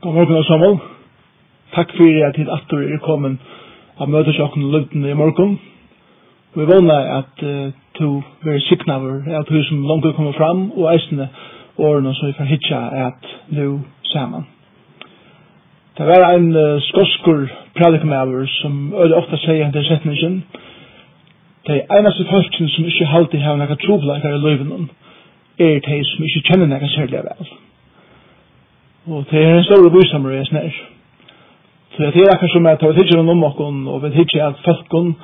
God morgen og sammen. Takk for at hit atter er kommet av møtes og løpten i morgen. Vi vågner at uh, to være siknaver er at du som langt kommer fram og eisende årene som vi får hitja at nu sammen. Det var en uh, skoskur pradikumæver som øde ofte sier til setningen de eneste folkene som ikke alltid har noen trobleikere i løyvenen er de som ikke kjenner noen særlig vel. Og det er en stor bysammer i snær. Så det er akkur som er tar tidsjer om okkon, og vi tidsjer at falkon,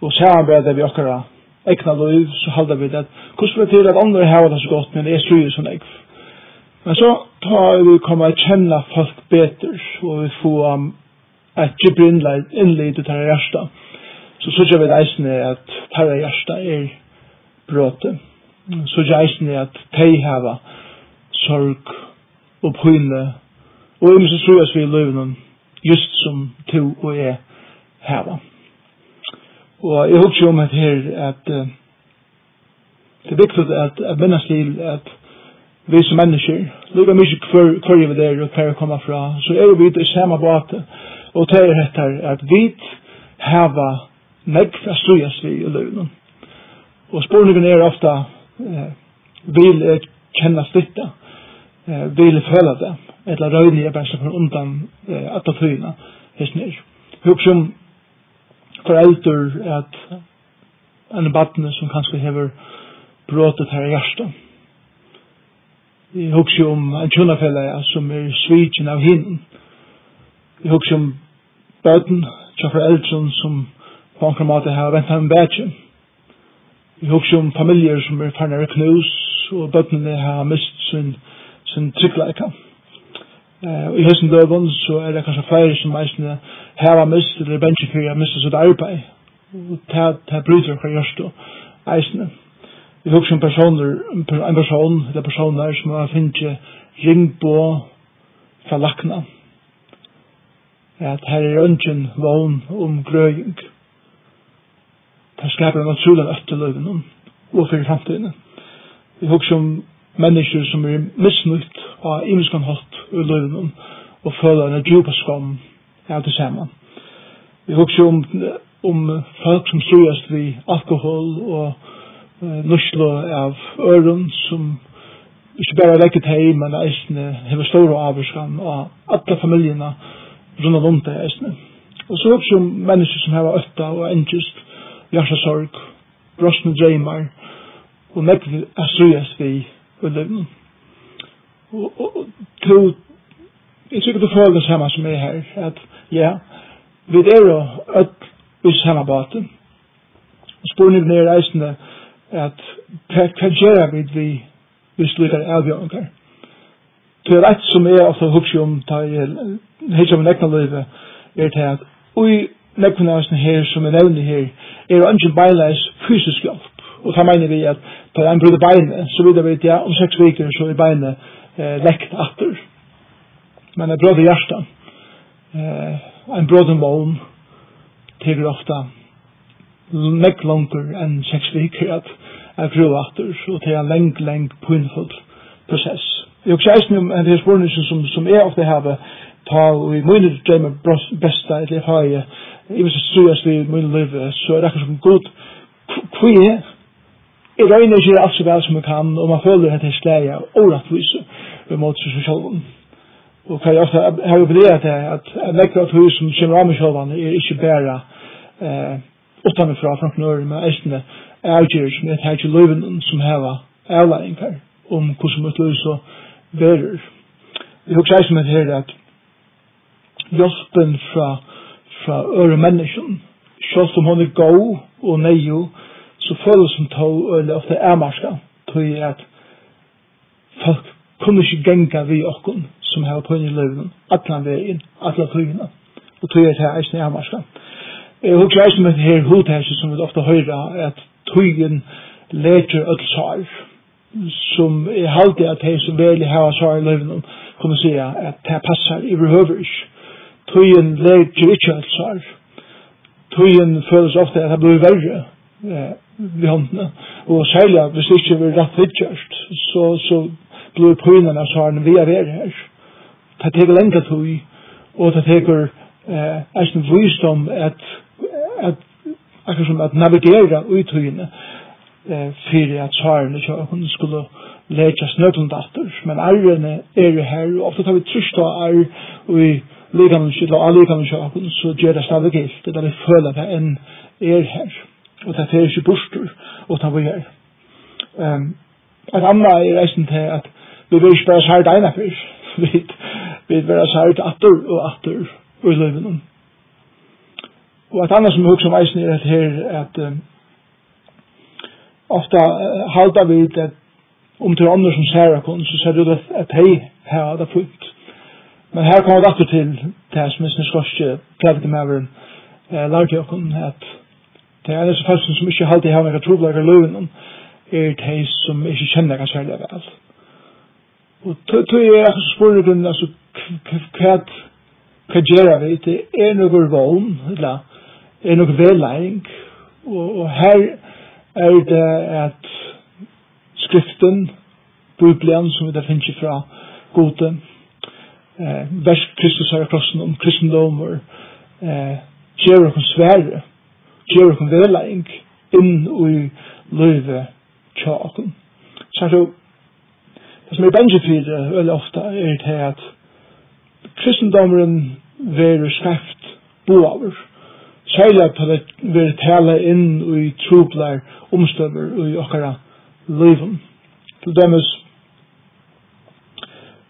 og samarbeidar vi okkara egna loiv, så halda vi det. Hvordan vil det til at andre hava det så godt, men det er styrir som jeg. Men så tar vi komma a kjenne folk betur, og vi få um, et gibri innleid i tarra hjärsta. Så så gjør vi eisne at tarra hjärsta er bråte. Sørger eisne at tei hava sorg og pyne, og om så tror jeg vi løvene just som to og jeg heva. Og jeg håper om at her at uh, det er viktig at, at minnes til at vi som mennesker, lukka mykje hver, hver vi der og hver kommer fra, så er vi i samme bate, og det er etter at vi heva negg fra strujas vi i løvene. Og spørningen er ofta uh, vil jeg kjenne stittet eh, vill føle det, eller røyne er best for undan eh, at det tøyene, hans nir. Huk som foreldre at en barn som kanskje hever bråtet her i hjertet. Jeg husker om en kjønnafelle som er svitjen av hinn Jeg husker om bøten til foreldre som på en måte har ventet en bætje. Jeg husker om familjer som er ferner knus og bøtene har mist sin bøtene sin tryggleika. Uh, I hessen døvun så er det kanskje flere som eisne heva mist eller bensin fyrir a mista sitt arbeid. Det bryter hva gjørst og eisne. Vi hugsa om personer, en person eller personer som har finnst ringbå fra lakna. At her er ønsken vogn om grøying. Det skaper en naturlig øfteløyven og fyrir framtiden. Vi hugsa om mennesker som er misnytt og imenskan hatt i løven og føler en djupa skam er til sammen. Vi husker om, om folk som strøyast vi alkohol og uh, nurslo av øren som ikke bare legger til hei, men eisne hever store avvarskan og alle familiene rundt om det eisne. Og så husker om mennesker som hever øtta og engest, hjertesorg, brosne dreymar og nekve er strøyast ved ulven. Og, og, og to, jeg sikkert du føler det samme som er her, at ja, vi er jo ødt i samme baten. Og spørningen er reisende at hva gjør vi vi hvis vi slutter avgjøringer? Det er rett som er ofte hukse om da jeg helt som en ekne løyve er til at ui nekvene her som er nevne her er ikke beileis fysisk hjelp Og så mener vi at på en brud beinet, så videre vet ja, om seks viker så er beinet eh, lekt atter. Men en brud i hjertet, eh, en brud i målen, tigger ofte nekk langer enn seks viker at er brud atter, og er en leng, leng, pinfull prosess. Jeg også eisen om en del spørsmål som, som jeg ofte har, ta og i mine drømmer besta, eller jeg har i, i hvis jeg synes vi i mine liv, så er det akkur som god, hva er jeg regner ikke alt så vel som jeg kan, og man føler at det er slæg av åretvis ved måte seg selv. Og hva jeg ofte har jo opplevet er at jeg vekker at hus som kommer av meg selv er ikke bare eh, utanfra fra knør, men æstene er avgjører som jeg tar til løven som hever avlæring her, om hvordan mitt løy så verer. Jeg husker som et her at hjelpen fra, fra øre mennesken, selv om hun er god og nøyo, så føles som tog øyne ofte er marska, tog at folk kunne ikke genga vi okkon som har på inn i løven, atlan veien, atlan tøyene, og tog at her eisne er marska. Jeg husker eisne med her hodhelse som vi ofte høyra at tøyen leter ødelsar, som er halde at hei som veli hava svar i løven, kunne sija at det passar i behøver ikke. Tøyen leter ikke ødelsar, tøyen føles ofte at det blir verre, vi håndene. Og særlig hvis det ikke var rett vidtjørst, så, så blir prøynene av svaren vi er ved her. Det teker lenge tog, og det teker eh, er visdom at, at akkurat som at navigera uttøyene eh, for at svarene ikke hun skulle leke snøtlen datter. Men arrene er jo her, og ofte tar vi trist av arr, og vi liker noen skyld, og alle liker noen skyld, så gjør det stadig gilt, det er vi føler det enn er her og det er ikke bostur og det er vi her. um, et annet er reisen til at vi vil ikke bare sært ene fyr vi vil være sært atter og atter og i løyven og et annet som vi husker om eisen er at her at um, ofta uh, halda vi det om til andre som ser kun så ser du det at hei her det fullt. men her kommer det atter til det som er skorske prædikemæveren eh, lærte jeg kun at Det er disse folk som ikke alltid har noen troblager løven, er de som ikke kjenner hva særlig vel. Og tog jeg er spør i altså, hva hva gjør vi? Det er noe vogn, eller er noe vellæring, og og her er det at skriften, Bibelen, som vi da finner fra gode, eh, vers Kristus her i krossen om kristendom, og eh, gjør oss svære, gjør okken vedlæring inn i løyve tjaken. Så er det det som er bensje fyrir veldig ofte er det at kristendommeren verer skreft boaver, særlig på det verur tale inn i trobler omstøver i okkara løyven. Til dømes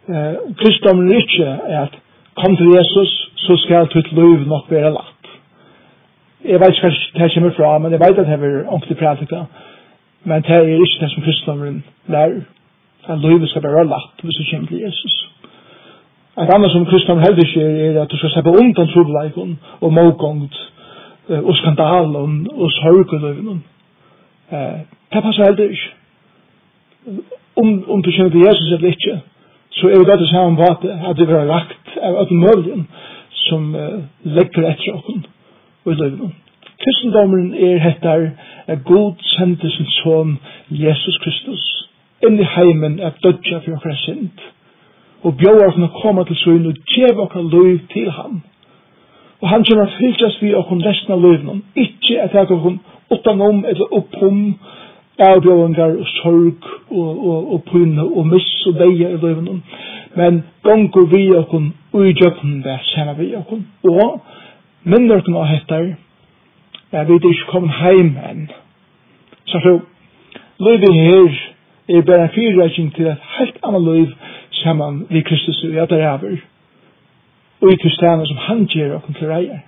eh, kristendommeren er ikke at kom til Jesus, så skal ditt løyv nok være lagt jeg vet ikke hva det kommer fra, men jeg vet at det er ordentlig prædika. Men det er ikke det som kristendommen lærer. At livet skal være lagt hvis du kommer til Jesus. Et annet som kristendommen heller ikke er at du skal se slippe undan trobeleikon og mågångt og skandalen og sorgeløven. Det passer heller ikke. Om, om du kjenner til Jesus eller ikke, så er det godt å si om hva det er lagt av alt mulig som uh, legger etter åkken i løyvnum. Kristendommen er hettar er god sendte sin son Jesus Kristus inn i heimen at dødja for okra sind og bjóa okra koma til søyn og djeva okra løyv til ham. Og han kommer fylgjast vi okra resten av løyvnum, ikkje at jeg okra utanom eller oppom avbjøvingar og sorg og, og, og pyne og miss og deia i løyvnum, men gongur vi okkur ui uidjøkken det sema vi okkur og minner okkur av hettar, jeg vi ikke kommet heim enn. Så så, livet her er bare en fyrreiking til et helt annet løyv saman vi Kristus og jeg der over. Og i Kristiana som han gjør okkur til reier.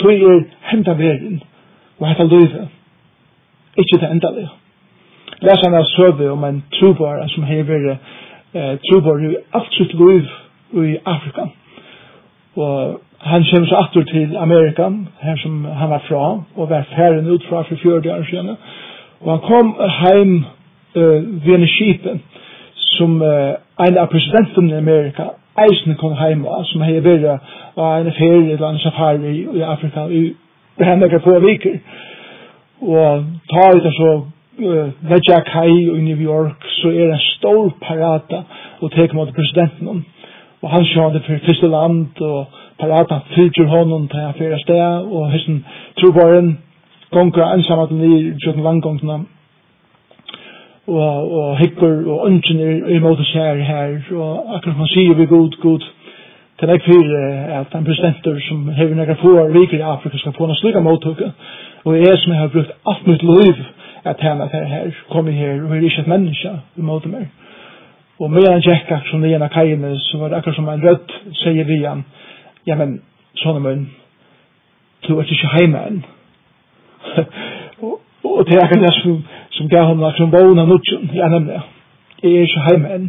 Tøy er henta verden og hetta livet. Ikke det enda livet. Læs han av søve om en trobar som hever eh, trobar i alt sitt liv i Afrika. Og Han kommer så attor til Amerika, her som han var fra, og var ferdig ut fra for 40 år siden. Og han kom heim uh, ved en skipen, som uh, en av presidenten i Amerika, eisen kom heim av, som hei vært av en ferie eller en safari i Afrika, i hendekker på viker. Og ta ut så uh, Vegja Kai i New York, så er en stor parata og tek mot presidenten. Og han sjå det for første land, og parata fylgjer honom til jeg fyrir sted, og hessen trobaren gonger ansamat ni tjøkken langgongna, og, og hikker og ønsken er imot oss her, her, og akkurat man sier vi god, god, til jeg fyrir at en presidenter som hever nekka få riker i Afrika skal få noen slika mottukke, og jeg som har brukt alt mitt liv at henne til her, kom her, og er ikke et menneske imot meg. Og medan jeg gikk akkurat som nyan av kajene, så var det akkurat som en rødt sier vi han, ja, men, sånne munn, du er ikke heima enn. og det er akkurat det som, som gav henne, som vågna nutjon, ja, nemlig, jeg er ikke heima enn.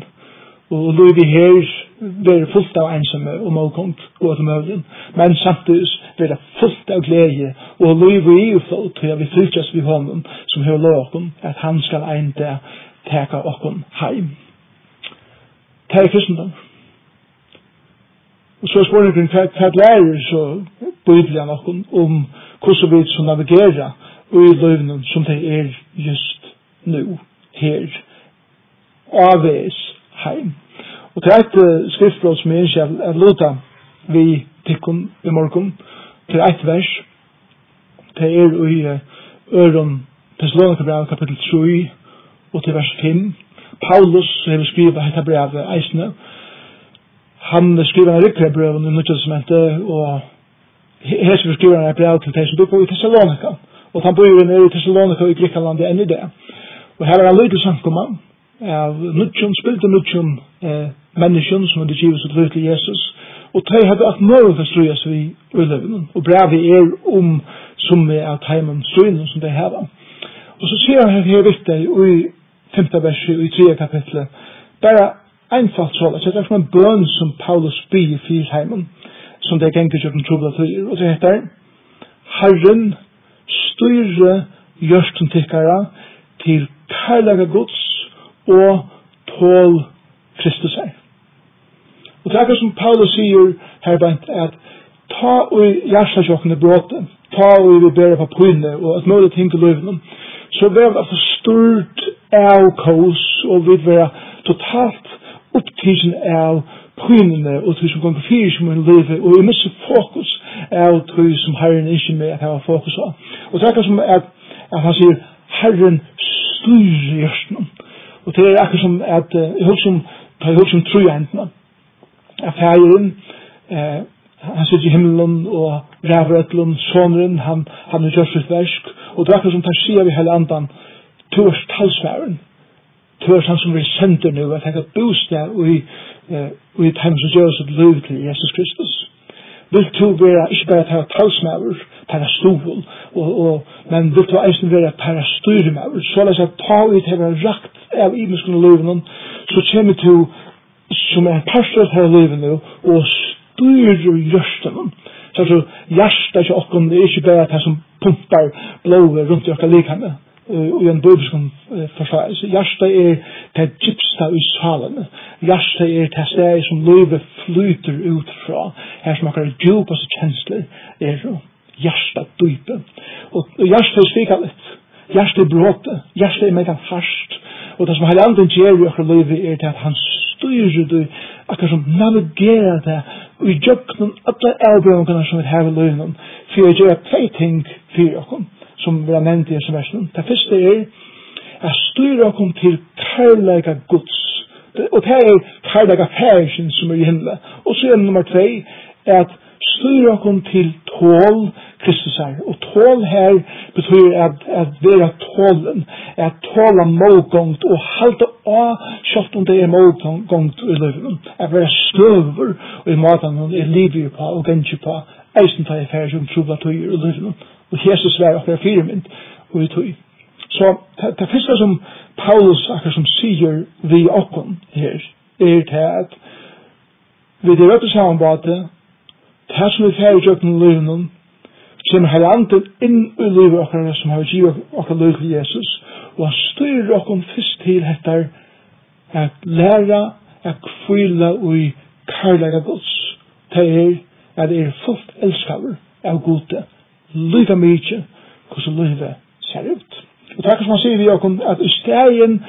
Og Louis her blir fullt av ensomme og målkomt og at møvlen. Men samtidig blir er fullt av glede. Og Louis vi er fullt og at vi fylkes vi honom, som har lov at han skal enda teka okken heim. Det er kristendom. Og så spør jeg hva, hva lærer så Bibelen noen om hvordan vi som navigerer og i løvnen som det er just nu, her, avvis heim. Og til eit uh, skriftbrot som jeg ikke er luta vi tikkum i morgon, til eit vers, det er i uh, Øron Thessalonika kapitel 3 og til vers 5. Paulus har skrivet dette brevet eisne, han skriver en rikre brev i nødvendighetsmentet, og her skriver skriver en brev til Tessin Bukko i Thessalonika. Og han bor nere i Thessalonika i Grekland enn i det. Og her er han lydelig samkommet av nødvendighetsmentet, spilte eh, menneskene som hadde givet sitt liv til Jesus, og de hadde alt mulig for strøyes seg i løven, og brevet er om som vi er teimen strøyene som de har. Og så sier han her viktig i 5. verset i 3. kapitlet, bare einfalt så, det er som en bøn som Paulus byr i fyrheimen, som det ganger kjøkken trobla tøyer, og det heter, Herren styrer gjørsten tikkara til kærlega gods og tål Kristus her. Og det er som Paulus sier her bænt, at ta og hjersta kjøkken i bråten, ta og vi bæra på pynne, og at mulig ting til løyvnum, så vi er for stort av kås, og vi er totalt opptidsen av prynene og tog som gong fyrir som hun lever og jeg misser fokus av tog som herren ikke med at hava fokus av og det er akkur som at, at han sier herren styrir hjørsten og det er akkur som at jeg uh, husker som ta jeg husker som tru hendene at herren eh, han sitter i himmelen og ræver etlun sonren han, han har gjort sitt versk og det er akkur som tar sier vi hele andan tog talsværen tørs han som vi sender nu, at han kan bostad og i, og i time som gjør sitt liv til Jesus Kristus. Vil du være, ikke bare per talsmaver, per stol, og, og, men vil du eisen være per styrmæver, så la seg ta ut hver rakt av imenskene livene, så kommer du som er en pastor her livene, og styrer gjørstene. Så hjertet er ikke okken, det er ikke bare det som pumpar blået rundt i okker likhamet, i en bibelskan forståelse. Hjärsta er det gypsta i salen. Hjärsta er det steg som livet flyter ut fra. Her som akkurat djupaste kjensler er hjärsta dype. Og hjärsta er svika litt. Hjärsta er bråte. Hjärsta er megan harst. Og det som hele anden gjør i akkurat livet er det at han styrer du akkurat som navigerer det og i djøkken alle erbjørnene som vi har i livet for å gjøre tre ting for akkurat som vi har nevnt i hese versen. Det første er at styrer kom til kærleika gods. Og det er kærleika færgen som er i himmelen. Og så er nummer tre at styrer kom til tål Kristus her. Og tål her betyr at, at vera tålen, at tåla målgångt og halte av kjøtt om det er målgångt i livet. At vera støver og i maten og er livet på og gengje på eisen tar i færre om tjubla tøyer i livet. Og Jesus var okkar fyrirmynd og i tog. Så det første som Paulus akkur som sier vi okkon her er til at vi er rødt samanbate det som vi færre jøkken løvnen som har andet inn i livet okkar som har givet okkar løv til Jesus og han styrer okkon fyrst til hettar at læra at kvila ui karlaga gods det er at er fullt elskaver av gode lyga mykje hvordan lyga ser ut. Og takk som han sier vi okkom at i stegin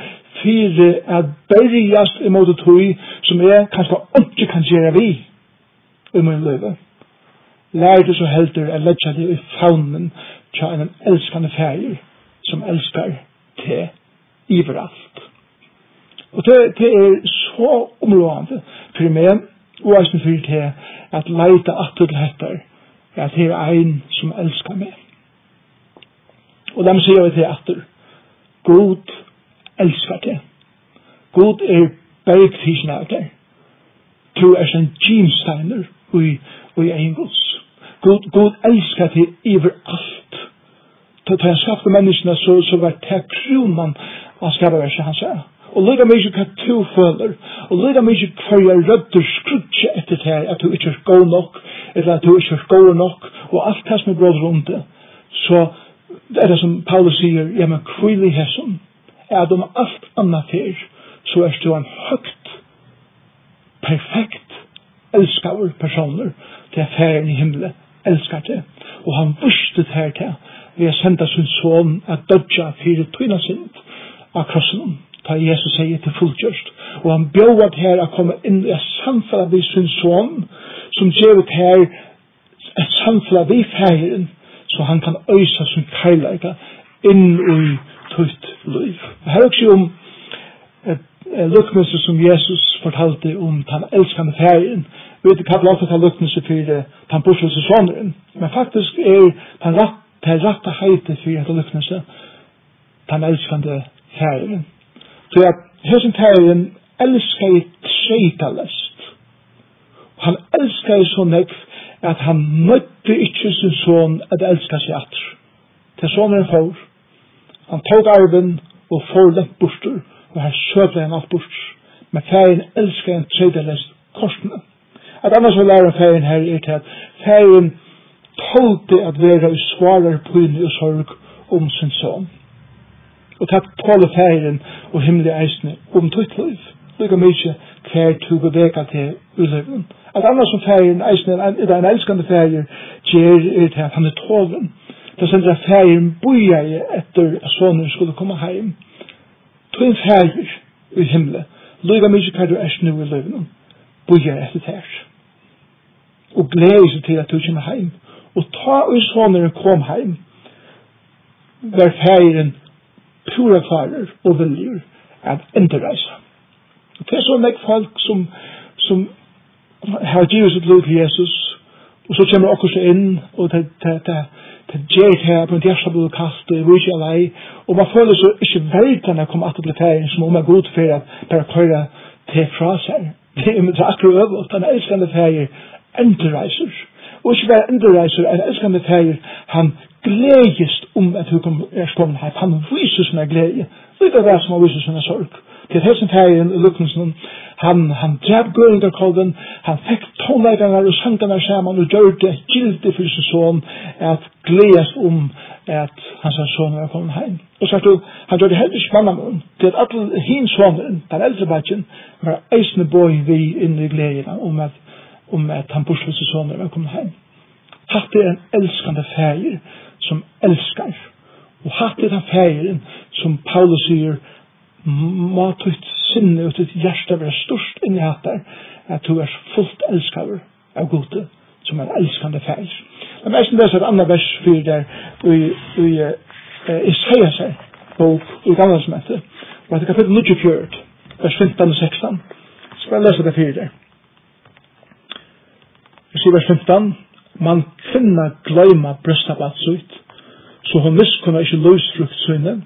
fyrir at berjast måte tui som er kanskje ikke kan gjøre vi i min lyga. Lær du så heldur at letja det i faunen tja en elskande fægir som elskar te iverallt. Og det, det er så områdande for meg og eisen fyrir te, at leita atur til hettar at her er ein som elskar meg. Og dem sier vi til atter, God elskar deg. God er bergfisen av deg. Du er som Jimsteiner og i egen gods. God, God elskar deg iver alt. Da han skapte menneskene så, så var det kronan han skapte verset han sier. Og lyga mykje hva du føler, og lyga mykje hva jeg rødder skrutje etter det at du ikke er god nok, eller at du ikke er god nok, og alt det som er bråd rundt det, så det er det som Paulus sier, ja, men kvili hesson, er at om alt annet her, så er du en høgt, perfekt, elskar personer, til affæren i himmelen, elskar det, og han vurste det her til, vi har sendt sin son at dødja fyrir tøyna sind av krossen ta Jesus sier til fullgjørst. Og han bjør at her å komme inn i samfunnet ved sin son, som gjør at her et samfunnet ved ferien, så han kan øysa sin kærleika inn i tøyt liv. Her er også om luknelse som Jesus fortalte om den elskande ferien, vi vet ikke hva langt han luknelse for den burselse soneren, men faktisk er den rette heite for den luknelse, den elskande ferien. Så at hessen terren elskar i treitalest. Han elskar i så nekv at han møtte ikkje sin son at elska seg atr. Til sonen for, han tog arven og får lent borster, og han søvde han alt bostur. Men færen elskar en treitalest korsene. At annars vil lære færen her er til at færen tålte at vera i svarer, pyne og sorg om sin son. Og tatt tåle færen og himmelig eisne om tøyt liv. Lykka mykje hver tu bevega til ulevun. At annars som færin eisne, er en elskande færin, gjer er til at han er tålen. Det sender færin boja i etter at sonen skulle komme heim. Tøyn færin i himmelig. Lykka mykje hver du eisne i ulevun. Boja etter tærs. Og glei seg til at du kommer heim. Og ta og sonen kom heim. Der færin pura farer og viljer at enterreise. Det er så nek folk som, som har givet sitt liv til Jesus, og så kommer okkur seg inn, og det, det, det, det gjør det her, på en er blod kast, kastet, og ikke alai, og man føler så ikke verden er kommet at det blir ferien, som om man går ut for at bare køyre til fra seg. Det er med akkurat øvelt, den elskende ferier, endreiser. Og ikke bare endreiser, en elskende ferier, han glädjest om at hun er skommande her, Han viser sin sina glädje. Lika det som han viser sin sorg. Til hessen ferien i Lukkensen, Han, han drev gulderkolven. Han fikk tonlägarna og sankarna samman og gjør det giltigt for sin son at glädjas om at hans son var kommet heim. Og sagt du, han gjør det helt i mannamun. til at alle hin sonen, den eldre backen, var eisne boi vi inne i glädjerna om at om at han borslösa sonen var kommet hem. Hatt er en elskande färger som elskar. Og hatt er den feiren som Paulus sier, må tutt sinne og tutt hjärsta være størst inni hatt der, at du er fullt elskar av gode, som er elskande feir. Men mest enn det er et annet vers fyrir der, og i Isaiah seg, bok i gamla som heter, og at det kapittel 24, vers 15 og 16, så skal jeg lese det fyrir der. Jeg sier vers 15, man kvinna gløyma brøstabat sutt, så hun visst kunne ikke løsfrukt søgne,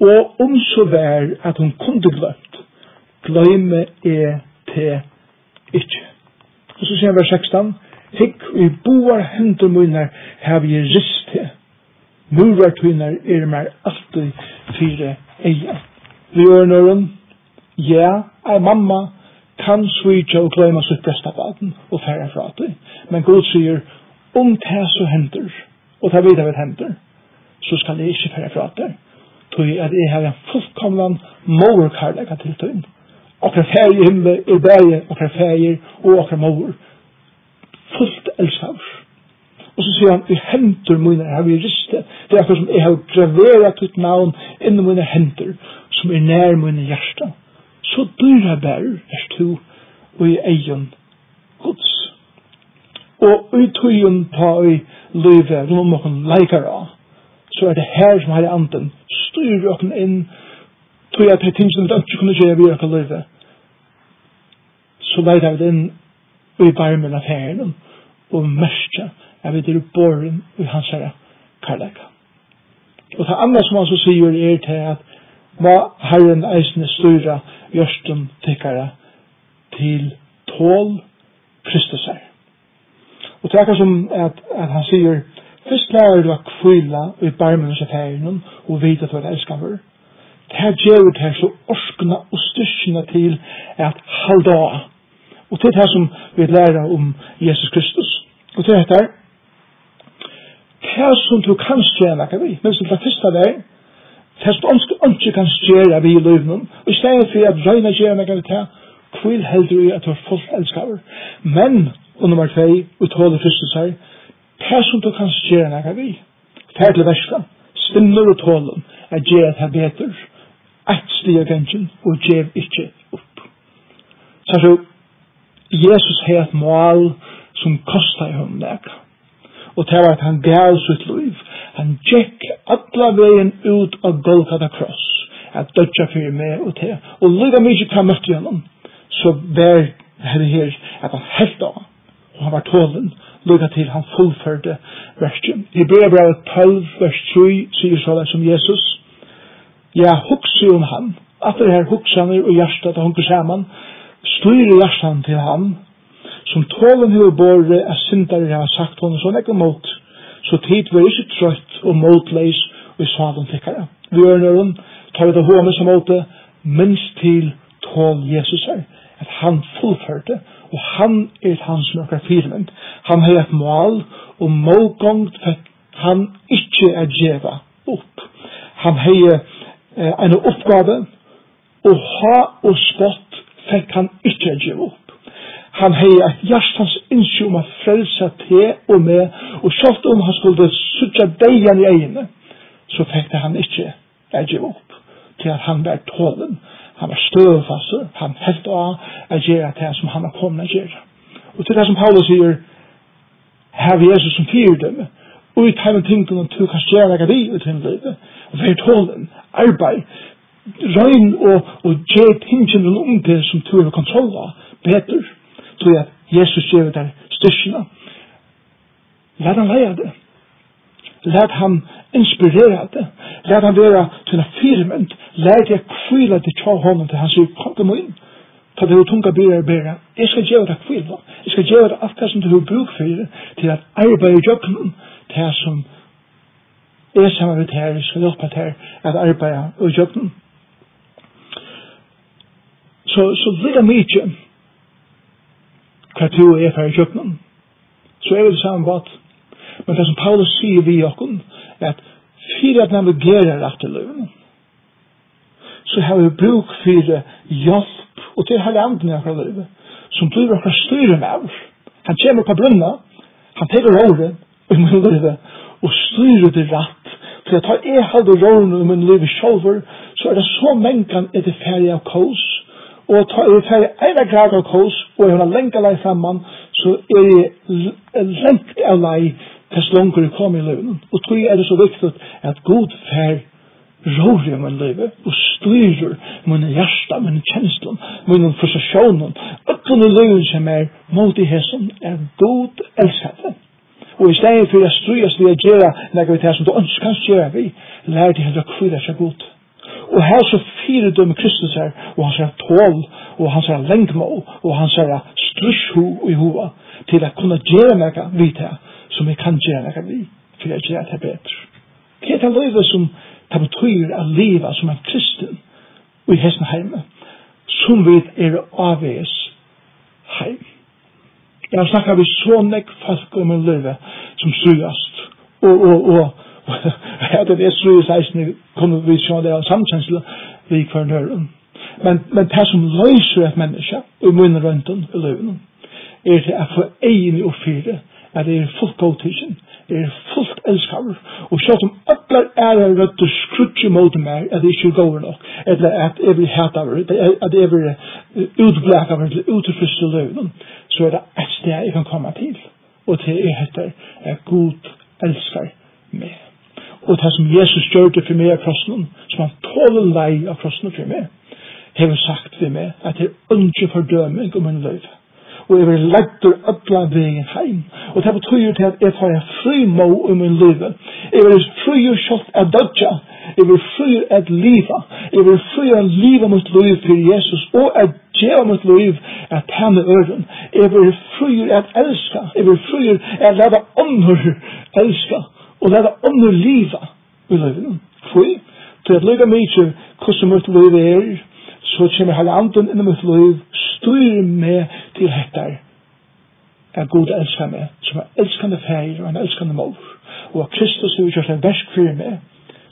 og om så vær at hun kunde glømt, gløyme er til ikke. Og så sier han vers 16, Hikk i boar hendur munar hev jeg rist til. murar Murartunar er mer alltid fire eia. Vi gjør nøren, ja, ei mamma kan svitja og gløyma sitt bestabaten og færa fra men Gud sier, om det så henter, og det videre vil henter, så skal jeg ikke fære fra det. Tog at jeg har en fullkomlan morkarlægget til tøyen. Akkurat fære i himmel, i bæge, akkurat fære, og akkurat mor. Fullt elskavs. Og så sier han, i henter mine har vi ristet. Det er akkur som jeg har graverat ut navn innen mine henter, som er nær mine hjärsta. Så dyra bærer, er to, og i egen gods og i tøyen ta i livet rundt noen leikere av så er det her som har anden styrer okken inn tog jeg til ting som vi ikke kunne gjøre vi okken løyve så leiter vi inn i barmen av herren og mørkja er vi til borren i hans herre karlæka. og det andre som han så sier er til at hva herren eisne styrer gjørsten tikkara til tål Kristus herre Og det er som at, at han sier, Fyrst lærer du at kvila i barmen og færingen og vite at du er elskaver. Det her gjør det her så orskna og styrkina til at halda av. Og det er det som vi lærer om Jesus Kristus. Og det er det her som du kan stjerne akka vi. Men som det første der, det er som du ikke kan stjerne vi i løvnen. Og i stedet for at røyna stjerne akka vi til, kvil heldur i at du er folk elskaver. Men og nummer 2, og tåle seg, det som du kan gjøre når jeg vil. Det er til verska, stimler og tålen, at gjør det jeg bedre, et slik av gangen, og gjør ikke opp. Så så, Jesus har et mål som kostar honom nek. Og det var at han gav sitt liv. Han gikk alla veien ut av Golgata Cross. At dødja fyrir meg og te. Og lyga mykje kan møtte honom. Så vær herre her at han helt av og han var tålen, lukka til han fullførde versen. I brev brev 12, vers 3, sier så som Jesus, Ja, hukse om han, at det her hugsaner og hjertet at hunker saman, styrer hjertet til han, som tålen hur borre er syndare har sagt honom så nekka mot, så tid var ikke trøtt og motleis og i salen tikkare. Vi gjør nøren, tar vi det håne som måte, minst til tål Jesus her, at han fullførte og han er han som er firmynd. Han har et mål, og målgångt for han ikke er djeva opp. Han har eh, en oppgave, og ha og spott for han ikke er djeva opp. Han har et hjertans innsjø om å frelse til og med, og selv om han skulle suttje deian i egne, så fikk han ikke er djeva opp til at han var tålen. Han var støvfastur. Han helt av at gjøre det som han har kommet at gjøre. Og til det som Paulus sier, her er Jesus som fyrdømme. Og i tegnet tingene du kan gjøre deg i ut henne livet. Og vær tålen, arbeid, røgn og, og gjør tingene om det som du har kontroll av, bedre. Tror jeg at Jesus gjør deg styrkene. Lær han leie det. Lad han inspirera det. Lad han vara til en firmynd. Lad jag kvila till tja honom til han sier, kom kom inn. Ta det tunga byrjar bära. Jeg skal gjøre det kvila. Jeg skal gjøre det alt det som du har bruk för til at arbeta i jobbnen. Det här som er sammen med det her, jeg skal hjelpe til at att i jobben. Så, så lilla mycket hva du er for i jobbnen. Så er det samme vatt Men det som Paulus sier vi i okken, er at fyrir at navigera rett til løven, så har vi bruk fyrir hjelp, og til her andre i akkurat løven, som blir akkurat styrer med oss. Han kommer på brunna, han teker året og min løven, og styrer det rett. For at jeg halde råren i min løven sjolver, så er det så mengan er det ferdig av kås, og ta i ferdig eina grad av kås, og jeg har lenka lei fremman, så er det lengt av lei Tess langer kom i løven. Og tog er det så viktig at god fær rår i min liv og styrer min hjärsta, min kjenslen, min frustrasjonen, ötlun i løven som er mot i hesson er god elskar. Og i stedet for jeg stryes vi å gjøre nekka vi til som du ønsker gjøre vi, lær de heller kvira seg god. Og her så fire dømme Kristus her, og han er tål, og han er lengmål, og han er strysho i hova, til å kunne gjøre meg vidt her, som jeg kan gjøre noe vi, for jeg gjør det bedre. Hva er det livet som det betyr å leve som en kristen og i hesten hjemme, som vi er avveis heim. Jeg har snakket vi så nek folk om en løyve som strøyast, og, og, og, og det er strøyast eisen, kommer vi se det av samkjensle vi kvar nøyren. Men, men det som løyser et menneske, og i munnen rundt om i løyven, er det at få egen og fire, at det er fullt godtidsen, det er fullt elskar, og sjått er allar rødt og skrutsi mot meg at det ikke går nok, eller at jeg vil hata over, at jeg blir vil utblæka over til utrefrisse løvnen, så er det et sted jeg kan komme til, og til jeg heter er god elskar meg. Og det som Jesus gjør det for meg av krossen, som han tåler lei av krossen for meg, har sagt for meg at det er ikke fordøming om en løyve og jeg vil lettur ötla vegin heim. Og det betyr til at jeg får fri må i min liv. Jeg vil fri og kjøtt av dødja. Jeg vil fri et liva. Jeg vil fri at liva mot liv til Jesus og at gjeva mot liv at han er øren. Jeg vil fri at elska. Jeg vil fri at lade ånder elska og lade ånder liva i livet. Fri til at lukka mykje hvordan mitt liv er så kommer hele anden inn i mitt liv, styr meg til hettar. Er god elskar meg, som er elskande feir og en elskande mor. Og at Kristus er utkjørt en versk for meg,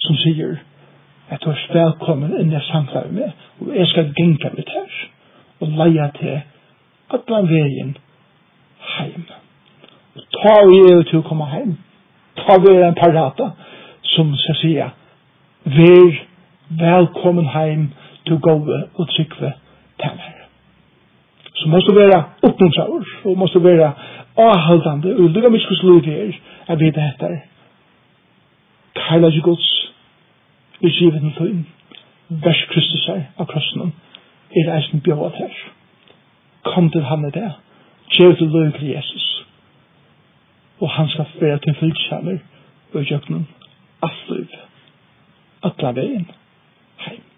som sier, at du er velkommen inn i samfunnet med, og jeg skal genka mitt her, og leia til allan veien heim. Og ta vi er til å komme heim, ta vi er en parata, som skal sier, vær velkommen heim, du gode og trykve tæner. Så måste du være oppmuntraver, og måste du være avhaldande, og lukka mykje hos lukka her, jeg vet det heter, kaila jo gods, i givet en tøyn, vers Kristus her, av krossen, er eisen bjøvat her. Kom til han i det, gjev til løy til Jesus, og han skal være til fylksaler, og i jøknen, alt liv, atla veien, heim.